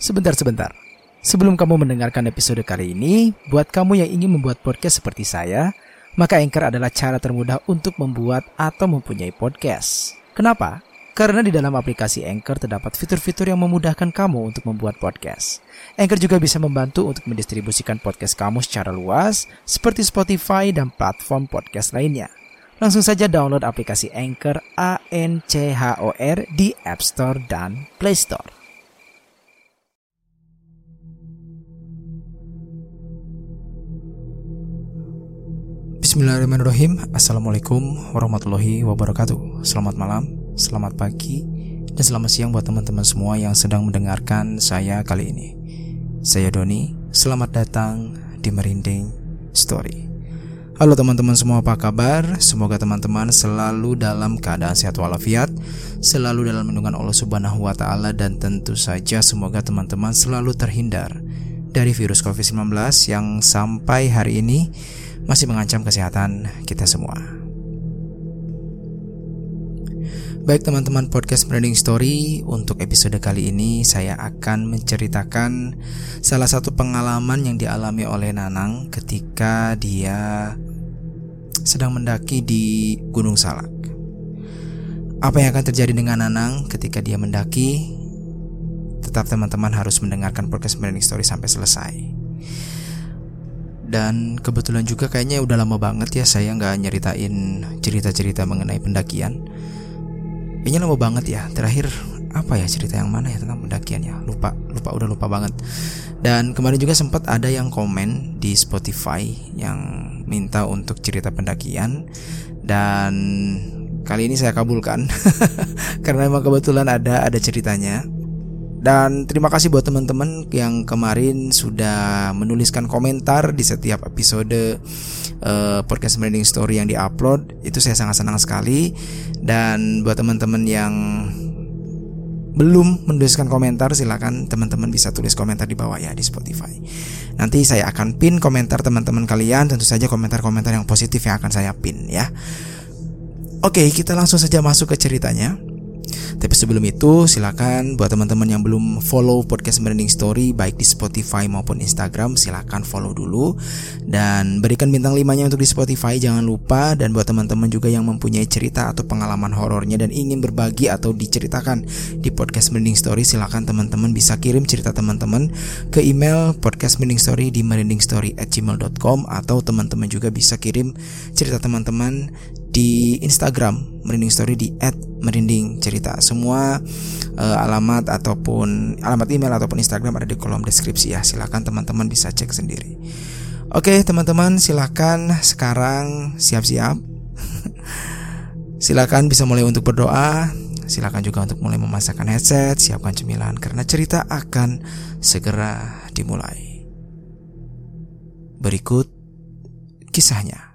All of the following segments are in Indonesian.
Sebentar-sebentar. Sebelum kamu mendengarkan episode kali ini, buat kamu yang ingin membuat podcast seperti saya, maka Anchor adalah cara termudah untuk membuat atau mempunyai podcast. Kenapa? Karena di dalam aplikasi Anchor terdapat fitur-fitur yang memudahkan kamu untuk membuat podcast. Anchor juga bisa membantu untuk mendistribusikan podcast kamu secara luas, seperti Spotify dan platform podcast lainnya. Langsung saja download aplikasi Anchor A N C H O R di App Store dan Play Store. Bismillahirrahmanirrahim. Assalamualaikum warahmatullahi wabarakatuh. Selamat malam, selamat pagi Dan selamat siang buat teman-teman semua yang sedang mendengarkan saya kali ini. Saya Doni, selamat datang di Merinding Story. Halo teman-teman semua apa kabar? Semoga teman-teman selalu dalam keadaan sehat walafiat Selalu dalam lindungan Allah subhanahu wa ta'ala Dan tentu saja semoga teman-teman selalu terhindar Dari virus COVID-19 yang sampai hari ini masih mengancam kesehatan kita semua. Baik teman-teman podcast Branding Story, untuk episode kali ini saya akan menceritakan salah satu pengalaman yang dialami oleh Nanang ketika dia sedang mendaki di Gunung Salak. Apa yang akan terjadi dengan Nanang ketika dia mendaki? Tetap teman-teman harus mendengarkan podcast Branding Story sampai selesai. Dan kebetulan juga kayaknya udah lama banget ya saya nggak nyeritain cerita-cerita mengenai pendakian. Kayaknya lama banget ya. Terakhir apa ya cerita yang mana ya tentang pendakian ya? Lupa, lupa udah lupa banget. Dan kemarin juga sempat ada yang komen di Spotify yang minta untuk cerita pendakian dan kali ini saya kabulkan karena emang kebetulan ada ada ceritanya dan terima kasih buat teman-teman yang kemarin sudah menuliskan komentar di setiap episode uh, podcast branding story yang diupload. Itu saya sangat senang sekali. Dan buat teman-teman yang belum menuliskan komentar silakan teman-teman bisa tulis komentar di bawah ya di Spotify. Nanti saya akan pin komentar teman-teman kalian, tentu saja komentar-komentar yang positif yang akan saya pin ya. Oke, kita langsung saja masuk ke ceritanya. Tapi sebelum itu silakan buat teman-teman yang belum follow podcast Branding Story baik di Spotify maupun Instagram silakan follow dulu. Dan berikan bintang limanya untuk di Spotify jangan lupa. Dan buat teman-teman juga yang mempunyai cerita atau pengalaman horornya dan ingin berbagi atau diceritakan di podcast Branding Story silakan teman-teman bisa kirim cerita teman-teman ke email podcast Branding Story di merindingstory@gmail.com atau teman-teman juga bisa kirim cerita teman-teman di Instagram merinding story di @merinding cerita. Semua uh, alamat ataupun alamat email ataupun Instagram ada di kolom deskripsi ya. Silakan teman-teman bisa cek sendiri. Oke teman-teman silakan sekarang siap-siap. Silakan bisa mulai untuk berdoa. Silakan juga untuk mulai memasakkan headset siapkan cemilan karena cerita akan segera dimulai. Berikut kisahnya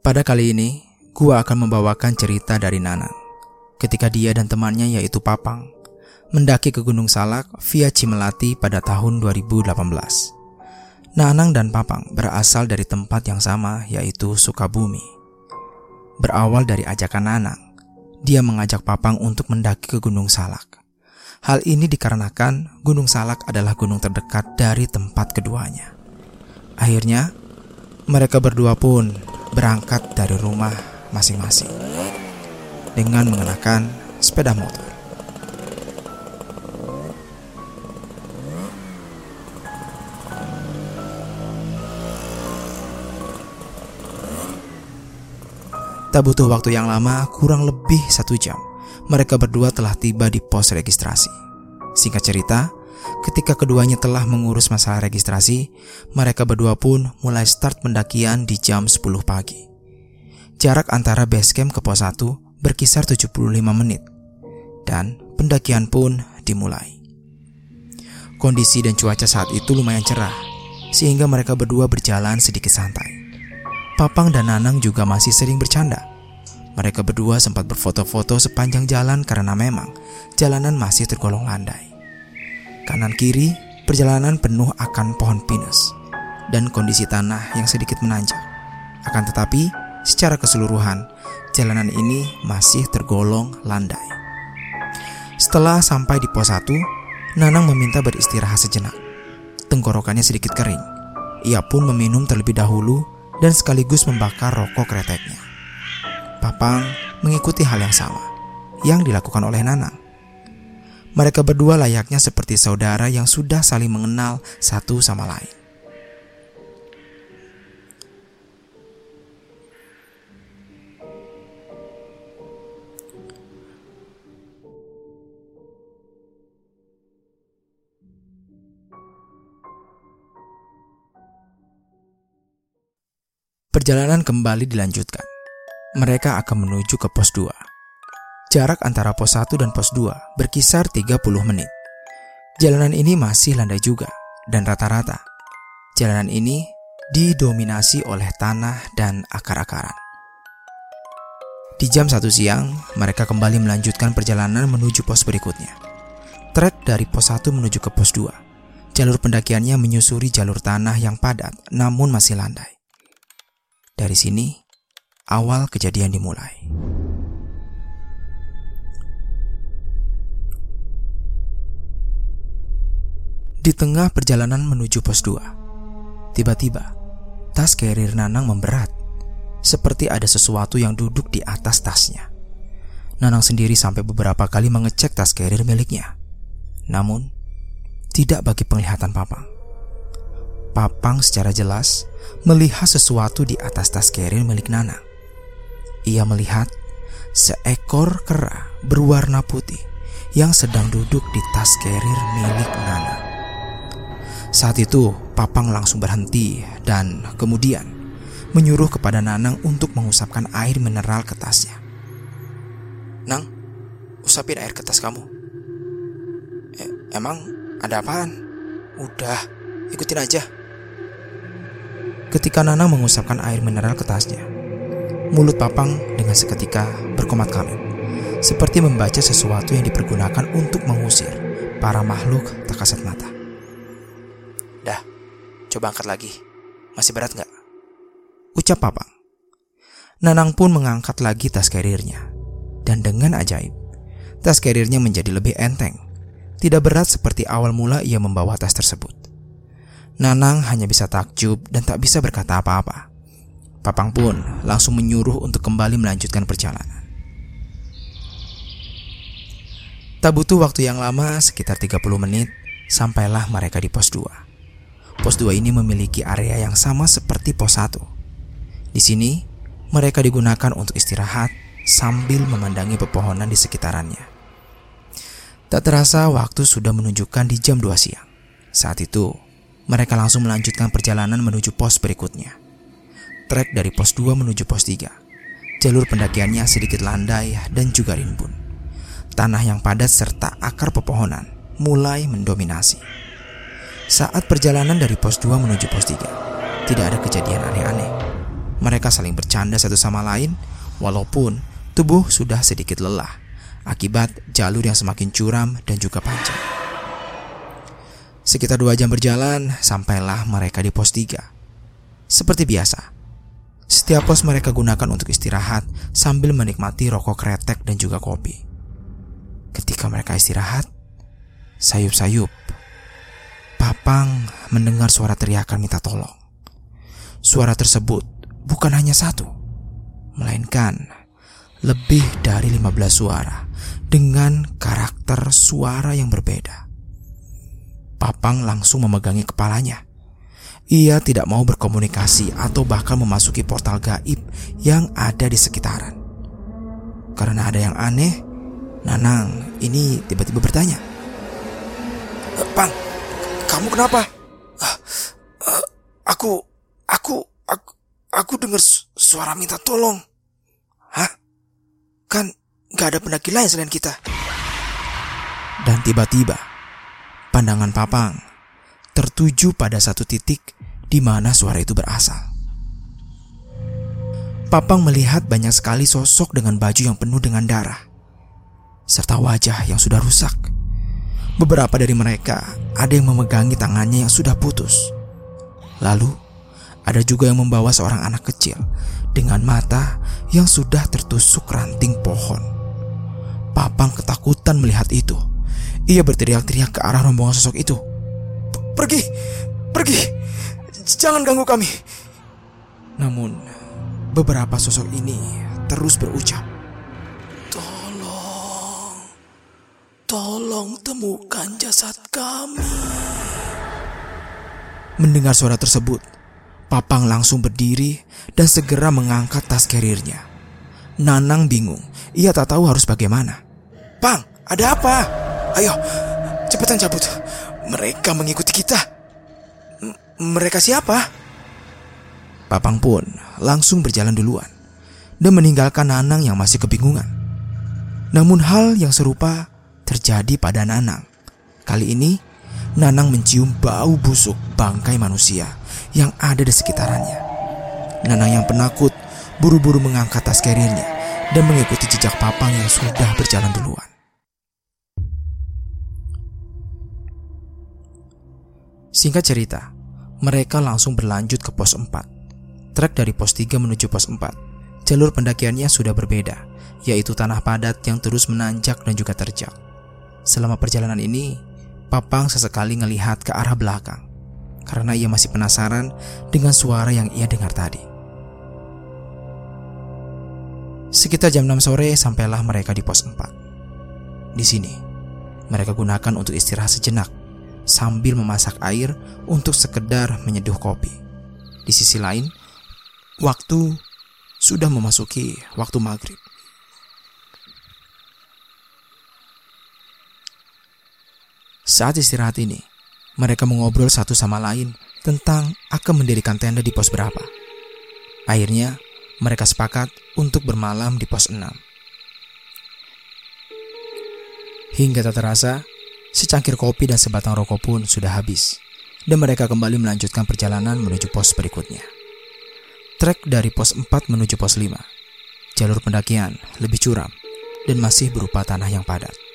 Pada kali ini, gua akan membawakan cerita dari Nanang. Ketika dia dan temannya yaitu Papang mendaki ke Gunung Salak via Cimelati pada tahun 2018. Nanang dan Papang berasal dari tempat yang sama yaitu Sukabumi. Berawal dari ajakan Nanang, dia mengajak Papang untuk mendaki ke Gunung Salak. Hal ini dikarenakan Gunung Salak adalah gunung terdekat dari tempat keduanya. Akhirnya, mereka berdua pun berangkat dari rumah masing-masing dengan mengenakan sepeda motor. Tak butuh waktu yang lama, kurang lebih satu jam, mereka berdua telah tiba di pos registrasi. Singkat cerita, ketika keduanya telah mengurus masalah registrasi, mereka berdua pun mulai start pendakian di jam 10 pagi. Jarak antara base camp ke pos 1 berkisar 75 menit, dan pendakian pun dimulai. Kondisi dan cuaca saat itu lumayan cerah, sehingga mereka berdua berjalan sedikit santai. Papang dan Nanang juga masih sering bercanda. Mereka berdua sempat berfoto-foto sepanjang jalan karena memang jalanan masih tergolong landai. Kanan kiri, perjalanan penuh akan pohon pinus dan kondisi tanah yang sedikit menanjak. Akan tetapi, secara keseluruhan, jalanan ini masih tergolong landai. Setelah sampai di pos 1, Nanang meminta beristirahat sejenak. Tenggorokannya sedikit kering. Ia pun meminum terlebih dahulu dan sekaligus membakar rokok kreteknya. Papang mengikuti hal yang sama yang dilakukan oleh Nanang. Mereka berdua layaknya seperti saudara yang sudah saling mengenal satu sama lain. Perjalanan kembali dilanjutkan. Mereka akan menuju ke pos 2. Jarak antara pos 1 dan pos 2 berkisar 30 menit. Jalanan ini masih landai juga dan rata-rata. Jalanan ini didominasi oleh tanah dan akar-akaran. Di jam 1 siang, mereka kembali melanjutkan perjalanan menuju pos berikutnya. Trek dari pos 1 menuju ke pos 2. Jalur pendakiannya menyusuri jalur tanah yang padat namun masih landai. Dari sini, awal kejadian dimulai. Di tengah perjalanan menuju pos 2, tiba-tiba tas carrier Nanang memberat, seperti ada sesuatu yang duduk di atas tasnya. Nanang sendiri sampai beberapa kali mengecek tas carrier miliknya. Namun, tidak bagi penglihatan Papang. Papang secara jelas melihat sesuatu di atas tas carrier milik Nana. Ia melihat seekor kera berwarna putih yang sedang duduk di tas carrier milik Nana. Saat itu, Papang langsung berhenti dan kemudian menyuruh kepada Nanang untuk mengusapkan air mineral ke tasnya. Nang, usapin air ke tas kamu. E emang ada apaan? Udah, ikutin aja. Ketika Nana mengusapkan air mineral ke tasnya, mulut Papang dengan seketika berkomat kamit, seperti membaca sesuatu yang dipergunakan untuk mengusir para makhluk tak kasat mata. Coba angkat lagi. Masih berat nggak? Ucap Papang. Nanang pun mengangkat lagi tas karirnya. Dan dengan ajaib, tas karirnya menjadi lebih enteng. Tidak berat seperti awal mula ia membawa tas tersebut. Nanang hanya bisa takjub dan tak bisa berkata apa-apa. Papang pun langsung menyuruh untuk kembali melanjutkan perjalanan. Tak butuh waktu yang lama, sekitar 30 menit, sampailah mereka di pos 2. Pos 2 ini memiliki area yang sama seperti pos 1. Di sini, mereka digunakan untuk istirahat sambil memandangi pepohonan di sekitarannya. Tak terasa waktu sudah menunjukkan di jam 2 siang. Saat itu, mereka langsung melanjutkan perjalanan menuju pos berikutnya. Trek dari pos 2 menuju pos 3. Jalur pendakiannya sedikit landai dan juga rimbun. Tanah yang padat serta akar pepohonan mulai mendominasi. Saat perjalanan dari pos 2 menuju pos 3, tidak ada kejadian aneh-aneh. Mereka saling bercanda satu sama lain walaupun tubuh sudah sedikit lelah akibat jalur yang semakin curam dan juga panjang. Sekitar dua jam berjalan, sampailah mereka di pos tiga. Seperti biasa, setiap pos mereka gunakan untuk istirahat sambil menikmati rokok kretek dan juga kopi. Ketika mereka istirahat, sayup-sayup, Papang mendengar suara teriakan minta tolong. Suara tersebut bukan hanya satu, melainkan lebih dari 15 suara dengan karakter suara yang berbeda. Papang langsung memegangi kepalanya. Ia tidak mau berkomunikasi atau bahkan memasuki portal gaib yang ada di sekitaran. Karena ada yang aneh, Nanang ini tiba-tiba bertanya. Kamu kenapa? Uh, uh, aku, aku, aku, aku dengar suara minta tolong. Hah? Kan gak ada pendaki lain selain kita. Dan tiba-tiba Pandangan Papang tertuju pada satu titik di mana suara itu berasal. Papang melihat banyak sekali sosok dengan baju yang penuh dengan darah, serta wajah yang sudah rusak. Beberapa dari mereka ada yang memegangi tangannya yang sudah putus. Lalu, ada juga yang membawa seorang anak kecil dengan mata yang sudah tertusuk ranting pohon. Papang ketakutan melihat itu. Ia berteriak-teriak ke arah rombongan sosok itu. Pergi, pergi, jangan ganggu kami. Namun, beberapa sosok ini terus berucap, tolong temukan jasad kami. Mendengar suara tersebut, Papang langsung berdiri dan segera mengangkat tas kerirnya. Nanang bingung, ia tak tahu harus bagaimana. Pang, ada apa? Ayo, cepetan cabut. Mereka mengikuti kita. M mereka siapa? Papang pun langsung berjalan duluan dan meninggalkan Nanang yang masih kebingungan. Namun hal yang serupa terjadi pada Nanang. Kali ini, Nanang mencium bau busuk bangkai manusia yang ada di sekitarannya. Nanang yang penakut buru-buru mengangkat tas kerirnya dan mengikuti jejak papang yang sudah berjalan duluan. Singkat cerita, mereka langsung berlanjut ke pos 4. Trek dari pos 3 menuju pos 4. Jalur pendakiannya sudah berbeda, yaitu tanah padat yang terus menanjak dan juga terjal. Selama perjalanan ini, Papang sesekali melihat ke arah belakang karena ia masih penasaran dengan suara yang ia dengar tadi. Sekitar jam 6 sore sampailah mereka di pos 4. Di sini, mereka gunakan untuk istirahat sejenak sambil memasak air untuk sekedar menyeduh kopi. Di sisi lain, waktu sudah memasuki waktu maghrib. Saat istirahat ini, mereka mengobrol satu sama lain tentang akan mendirikan tenda di pos berapa. Akhirnya, mereka sepakat untuk bermalam di pos 6. Hingga tak terasa, secangkir kopi dan sebatang rokok pun sudah habis, dan mereka kembali melanjutkan perjalanan menuju pos berikutnya. Trek dari pos 4 menuju pos 5. Jalur pendakian lebih curam dan masih berupa tanah yang padat.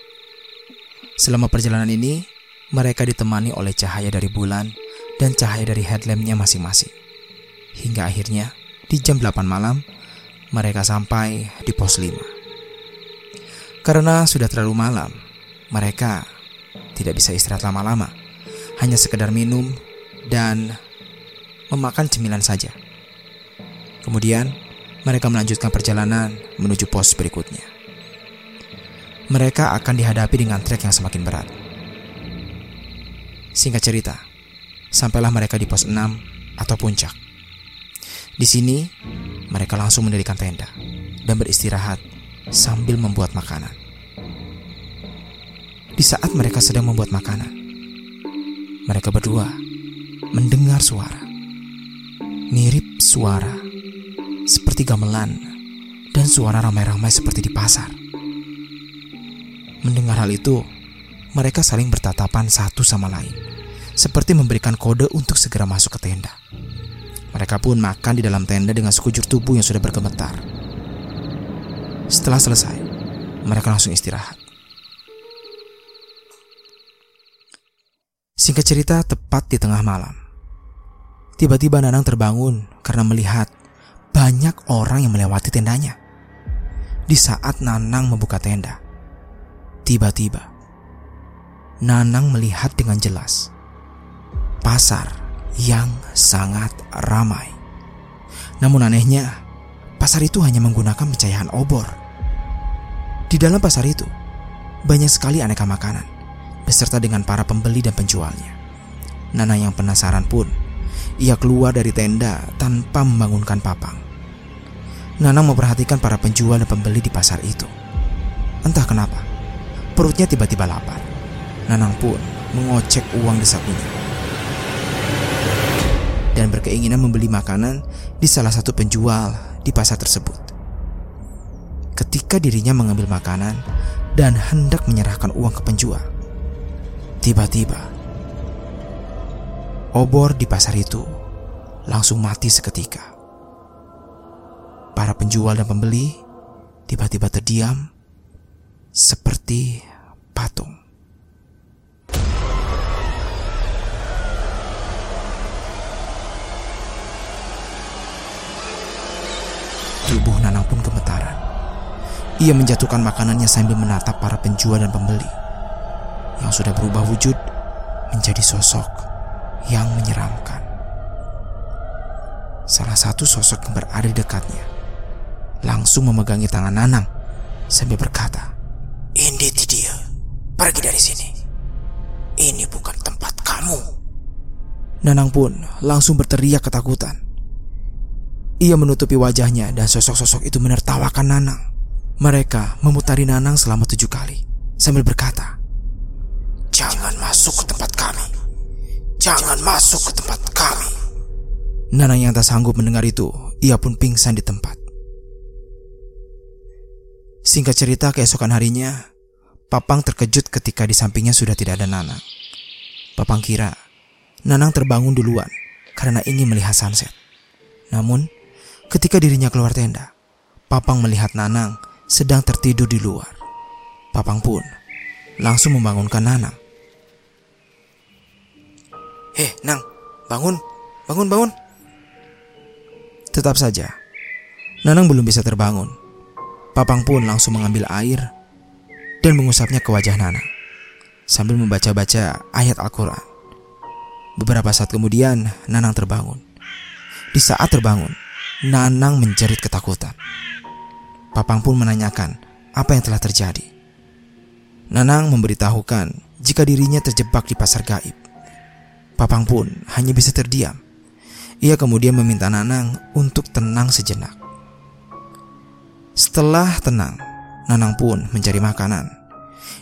Selama perjalanan ini, mereka ditemani oleh cahaya dari bulan dan cahaya dari headlampnya masing-masing. Hingga akhirnya, di jam 8 malam, mereka sampai di pos 5. Karena sudah terlalu malam, mereka tidak bisa istirahat lama-lama. Hanya sekedar minum dan memakan cemilan saja. Kemudian, mereka melanjutkan perjalanan menuju pos berikutnya mereka akan dihadapi dengan trek yang semakin berat. Singkat cerita, sampailah mereka di pos 6 atau puncak. Di sini, mereka langsung mendirikan tenda dan beristirahat sambil membuat makanan. Di saat mereka sedang membuat makanan, mereka berdua mendengar suara. Mirip suara seperti gamelan dan suara ramai-ramai seperti di pasar. Mendengar hal itu, mereka saling bertatapan satu sama lain, seperti memberikan kode untuk segera masuk ke tenda. Mereka pun makan di dalam tenda dengan sekujur tubuh yang sudah bergemetar. Setelah selesai, mereka langsung istirahat. Singkat cerita, tepat di tengah malam, tiba-tiba Nanang terbangun karena melihat banyak orang yang melewati tendanya. Di saat Nanang membuka tenda, Tiba-tiba, Nanang melihat dengan jelas pasar yang sangat ramai. Namun anehnya, pasar itu hanya menggunakan pencahayaan obor. Di dalam pasar itu, banyak sekali aneka makanan, beserta dengan para pembeli dan penjualnya. Nanang yang penasaran pun, ia keluar dari tenda tanpa membangunkan papang. Nanang memperhatikan para penjual dan pembeli di pasar itu. Entah kenapa, Perutnya tiba-tiba lapar. Nanang pun mengocek uang di sakunya. Dan berkeinginan membeli makanan di salah satu penjual di pasar tersebut. Ketika dirinya mengambil makanan dan hendak menyerahkan uang ke penjual, tiba-tiba obor di pasar itu langsung mati seketika. para penjual dan pembeli tiba-tiba terdiam seperti patung. Tubuh Nanang pun gemetaran. Ia menjatuhkan makanannya sambil menatap para penjual dan pembeli yang sudah berubah wujud menjadi sosok yang menyeramkan. Salah satu sosok yang berada dekatnya langsung memegangi tangan Nanang sambil berkata, "Ini dia, pergi dari sini. Ini bukan tempat kamu." Nanang pun langsung berteriak ketakutan. Ia menutupi wajahnya dan sosok-sosok itu menertawakan Nanang. Mereka memutari Nanang selama tujuh kali sambil berkata, Jangan masuk ke tempat kami. Jangan masuk ke tempat kami. Nanang yang tak sanggup mendengar itu, ia pun pingsan di tempat. Singkat cerita keesokan harinya, Papang terkejut ketika di sampingnya sudah tidak ada Nanang. Papang kira Nanang terbangun duluan karena ingin melihat sunset. Namun, ketika dirinya keluar tenda, Papang melihat Nanang sedang tertidur di luar. Papang pun langsung membangunkan Nanang. Eh, Nang, bangun, bangun, bangun. Tetap saja, Nanang belum bisa terbangun. Papang pun langsung mengambil air dan mengusapnya ke wajah Nanang sambil membaca-baca ayat Al-Quran. Beberapa saat kemudian, Nanang terbangun. Di saat terbangun, Nanang menjerit ketakutan. Papang pun menanyakan apa yang telah terjadi. Nanang memberitahukan jika dirinya terjebak di pasar gaib. Papang pun hanya bisa terdiam. Ia kemudian meminta Nanang untuk tenang sejenak. Setelah tenang, Nanang pun mencari makanan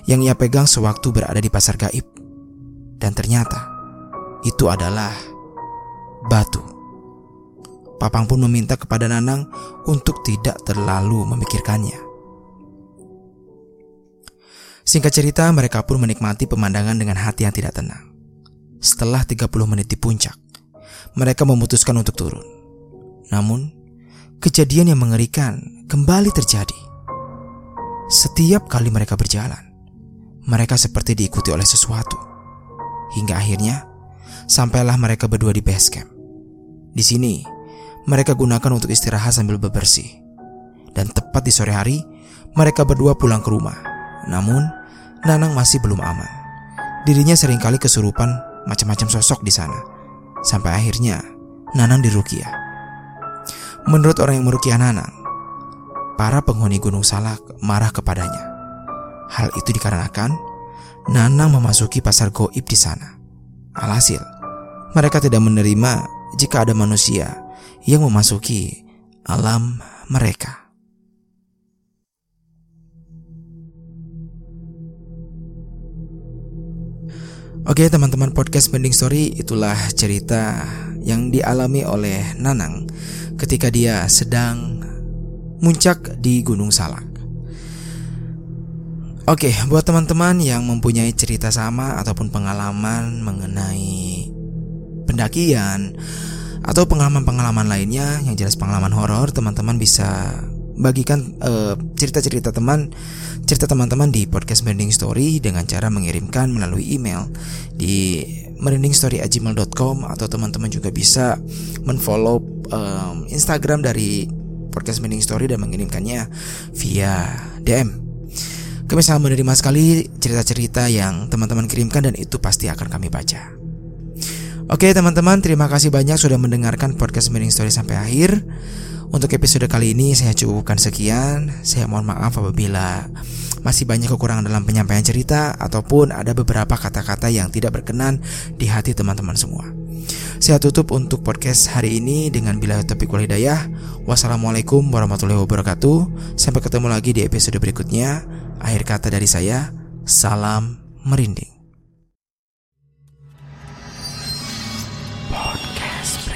yang ia pegang sewaktu berada di pasar gaib. Dan ternyata itu adalah batu. Papang pun meminta kepada Nanang untuk tidak terlalu memikirkannya. Singkat cerita, mereka pun menikmati pemandangan dengan hati yang tidak tenang. Setelah 30 menit di puncak, mereka memutuskan untuk turun. Namun, kejadian yang mengerikan kembali terjadi. Setiap kali mereka berjalan, mereka seperti diikuti oleh sesuatu. Hingga akhirnya, sampailah mereka berdua di base camp. Di sini, mereka gunakan untuk istirahat sambil bebersih. Dan tepat di sore hari, mereka berdua pulang ke rumah. Namun, Nanang masih belum aman. Dirinya sering kali kesurupan macam-macam sosok di sana. Sampai akhirnya, Nanang dirukiah. Menurut orang yang merukiah Nanang, para penghuni Gunung Salak marah kepadanya. Hal itu dikarenakan Nanang memasuki pasar goib di sana. Alhasil, mereka tidak menerima jika ada manusia yang memasuki alam mereka. Oke teman-teman podcast Mending Story itulah cerita yang dialami oleh Nanang ketika dia sedang muncak di Gunung Salak. Oke, buat teman-teman yang mempunyai cerita sama ataupun pengalaman mengenai pendakian atau pengalaman-pengalaman lainnya yang jelas pengalaman horor, teman-teman bisa bagikan cerita cerita-cerita teman cerita teman-teman di podcast Merinding Story dengan cara mengirimkan melalui email di merindingstory@gmail.com atau teman-teman juga bisa menfollow um, Instagram dari podcast Merinding Story dan mengirimkannya via DM. Kami sangat menerima sekali cerita-cerita yang teman-teman kirimkan dan itu pasti akan kami baca. Oke teman-teman, terima kasih banyak sudah mendengarkan podcast Merinding Story sampai akhir. Untuk episode kali ini saya cukupkan sekian. Saya mohon maaf apabila masih banyak kekurangan dalam penyampaian cerita ataupun ada beberapa kata-kata yang tidak berkenan di hati teman-teman semua. Saya tutup untuk podcast hari ini dengan bila topik walidayah. Wassalamualaikum warahmatullahi wabarakatuh. Sampai ketemu lagi di episode berikutnya. Akhir kata dari saya, salam merinding. Podcast